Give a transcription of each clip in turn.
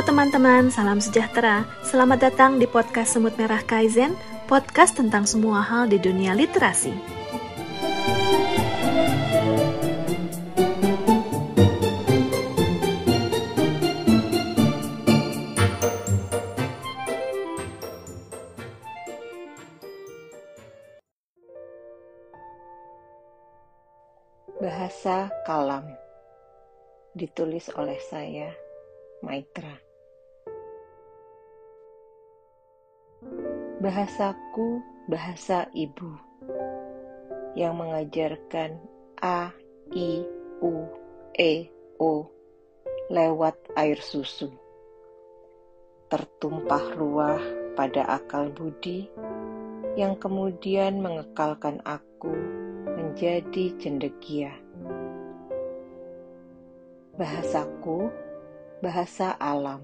Teman-teman, salam sejahtera. Selamat datang di podcast Semut Merah Kaizen, podcast tentang semua hal di dunia literasi. Bahasa Kalam ditulis oleh saya Maitra Bahasaku bahasa ibu yang mengajarkan A, I, U, E, O lewat air susu tertumpah ruah pada akal budi yang kemudian mengekalkan aku menjadi cendekia. Bahasaku, bahasa alam,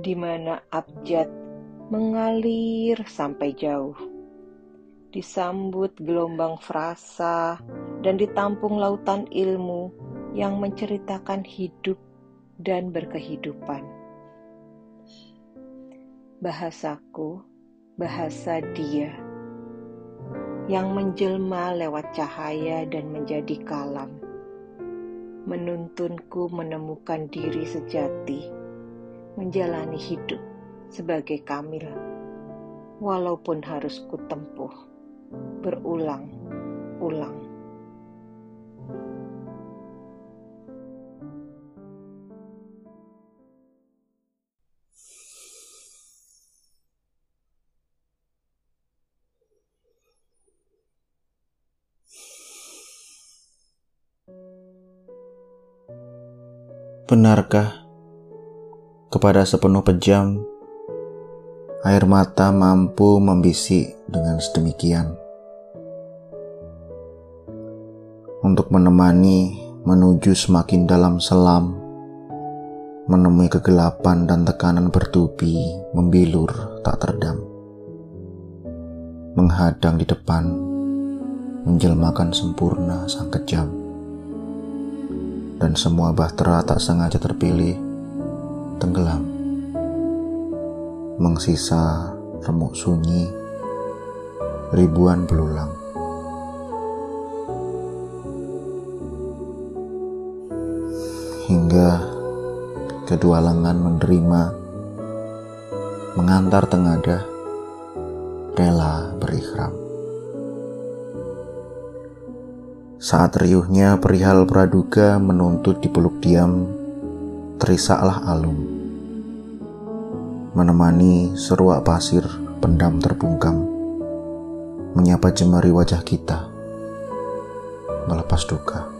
di mana abjad mengalir sampai jauh, disambut gelombang frasa dan ditampung lautan ilmu yang menceritakan hidup dan berkehidupan. Bahasaku, bahasa dia yang menjelma lewat cahaya dan menjadi kalam, menuntunku menemukan diri sejati, menjalani hidup sebagai kamil, walaupun harus kutempuh berulang-ulang. Benarkah kepada sepenuh pejam air mata mampu membisik dengan sedemikian. Untuk menemani menuju semakin dalam selam menemui kegelapan dan tekanan bertubi membilur tak terdam. Menghadang di depan menjelmakan sempurna sang kejam dan semua bahtera tak sengaja terpilih tenggelam. Mengsisa remuk sunyi ribuan belulang. Hingga kedua lengan menerima mengantar tengadah rela berikhram. Saat riuhnya perihal praduga menuntut dipeluk diam, terisaklah alum. Menemani seruak pasir pendam terbungkam, menyapa jemari wajah kita, melepas duka.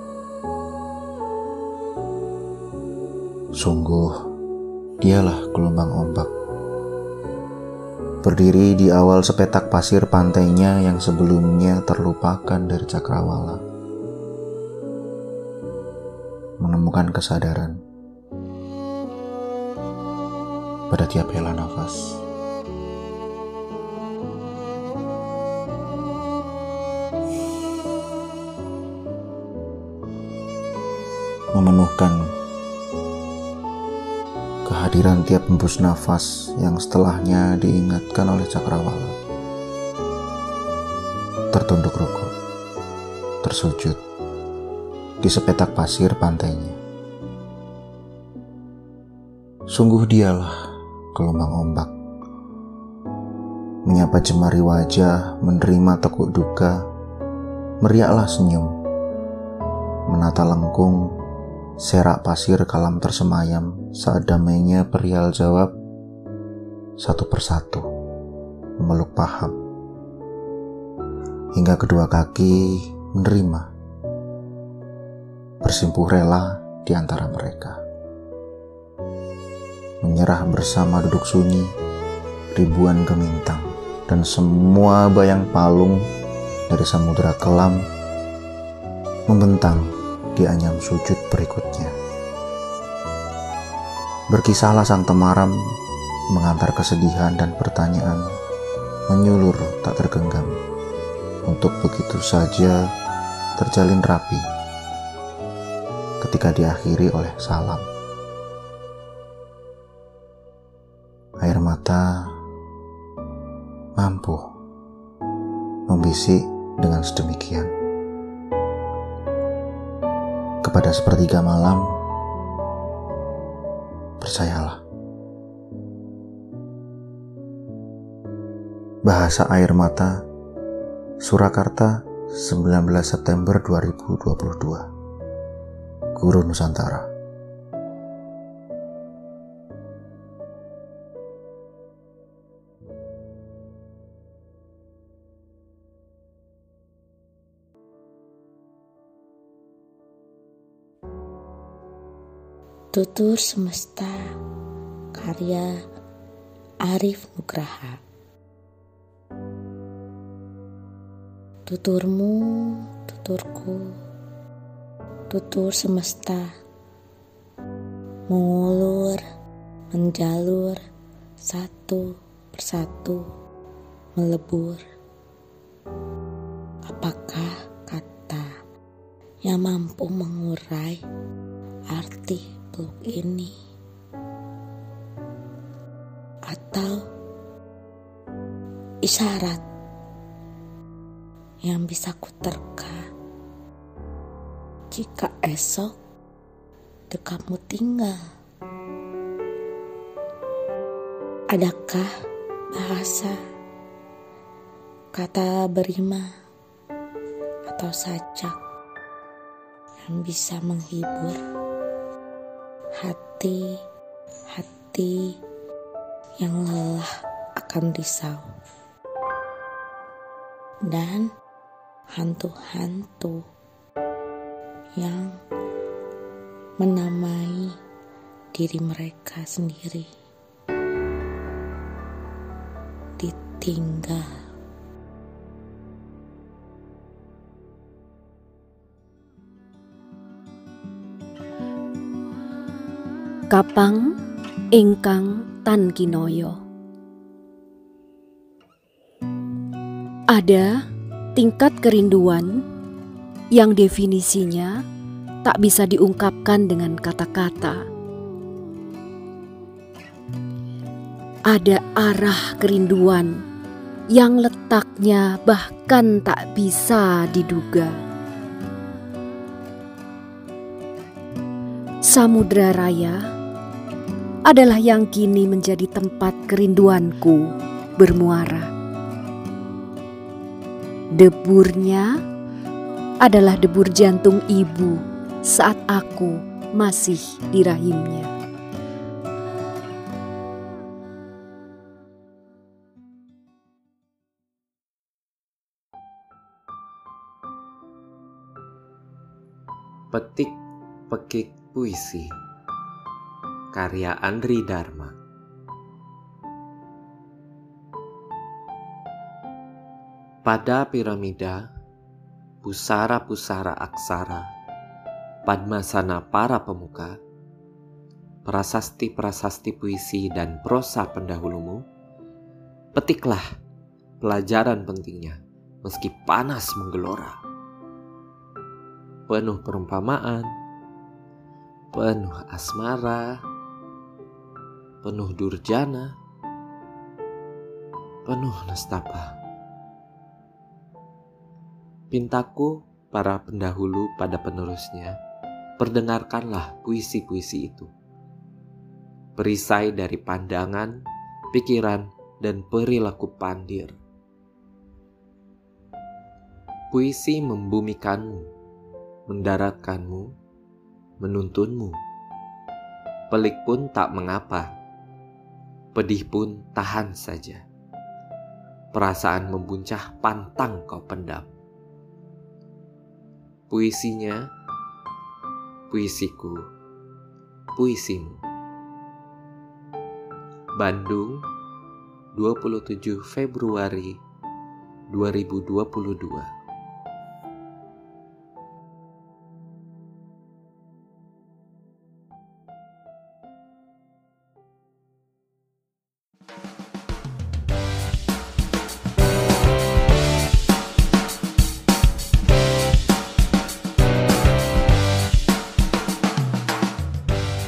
Sungguh, dialah gelombang ombak. Berdiri di awal sepetak pasir pantainya yang sebelumnya terlupakan dari cakrawala menemukan kesadaran pada tiap hela nafas. Memenuhkan kehadiran tiap hembus nafas yang setelahnya diingatkan oleh cakrawala. Tertunduk rukuk, tersujud, di sepetak pasir pantainya. Sungguh dialah gelombang ombak. Menyapa jemari wajah, menerima tekuk duka, meriaklah senyum. Menata lengkung, serak pasir kalam tersemayam saat damainya perihal jawab satu persatu, memeluk paham. Hingga kedua kaki menerima bersimpuh rela di antara mereka. Menyerah bersama duduk sunyi, ribuan gemintang, dan semua bayang palung dari samudera kelam membentang di anyam sujud berikutnya. Berkisahlah sang temaram mengantar kesedihan dan pertanyaan menyulur tak tergenggam untuk begitu saja terjalin rapi ketika diakhiri oleh salam. Kita mampu membisik dengan sedemikian. Kepada sepertiga malam percayalah. Bahasa air mata Surakarta 19 September 2022 Guru Nusantara Tutur Semesta Karya Arif Nugraha. Tuturmu, tuturku, tutur semesta. Mengulur, menjalur, satu persatu, melebur. Apakah kata yang mampu mengurai arti makhluk ini, atau isyarat yang bisa kuterka jika esok dekatmu tinggal. Adakah bahasa kata berima atau sajak yang bisa menghibur? Hati-hati yang lelah akan risau. Dan hantu-hantu yang menamai diri mereka sendiri ditinggal Kapang ingkang tan kinoyo. Ada tingkat kerinduan yang definisinya tak bisa diungkapkan dengan kata-kata. Ada arah kerinduan yang letaknya bahkan tak bisa diduga. Samudra Raya adalah yang kini menjadi tempat kerinduanku bermuara. Deburnya adalah debur jantung ibu saat aku masih di rahimnya. Petik Pekik Puisi Karya Andri Dharma Pada piramida, pusara-pusara aksara, padmasana para pemuka, prasasti-prasasti puisi dan prosa pendahulumu, petiklah pelajaran pentingnya meski panas menggelora. Penuh perumpamaan, penuh asmara, penuh durjana, penuh nestapa. Pintaku para pendahulu pada penerusnya, perdengarkanlah puisi-puisi itu. Perisai dari pandangan, pikiran, dan perilaku pandir. Puisi membumikanmu, mendaratkanmu, menuntunmu. Pelik pun tak mengapa, pedih pun tahan saja. Perasaan membuncah pantang kau pendam. Puisinya, puisiku, puisimu. Bandung, 27 Februari 2022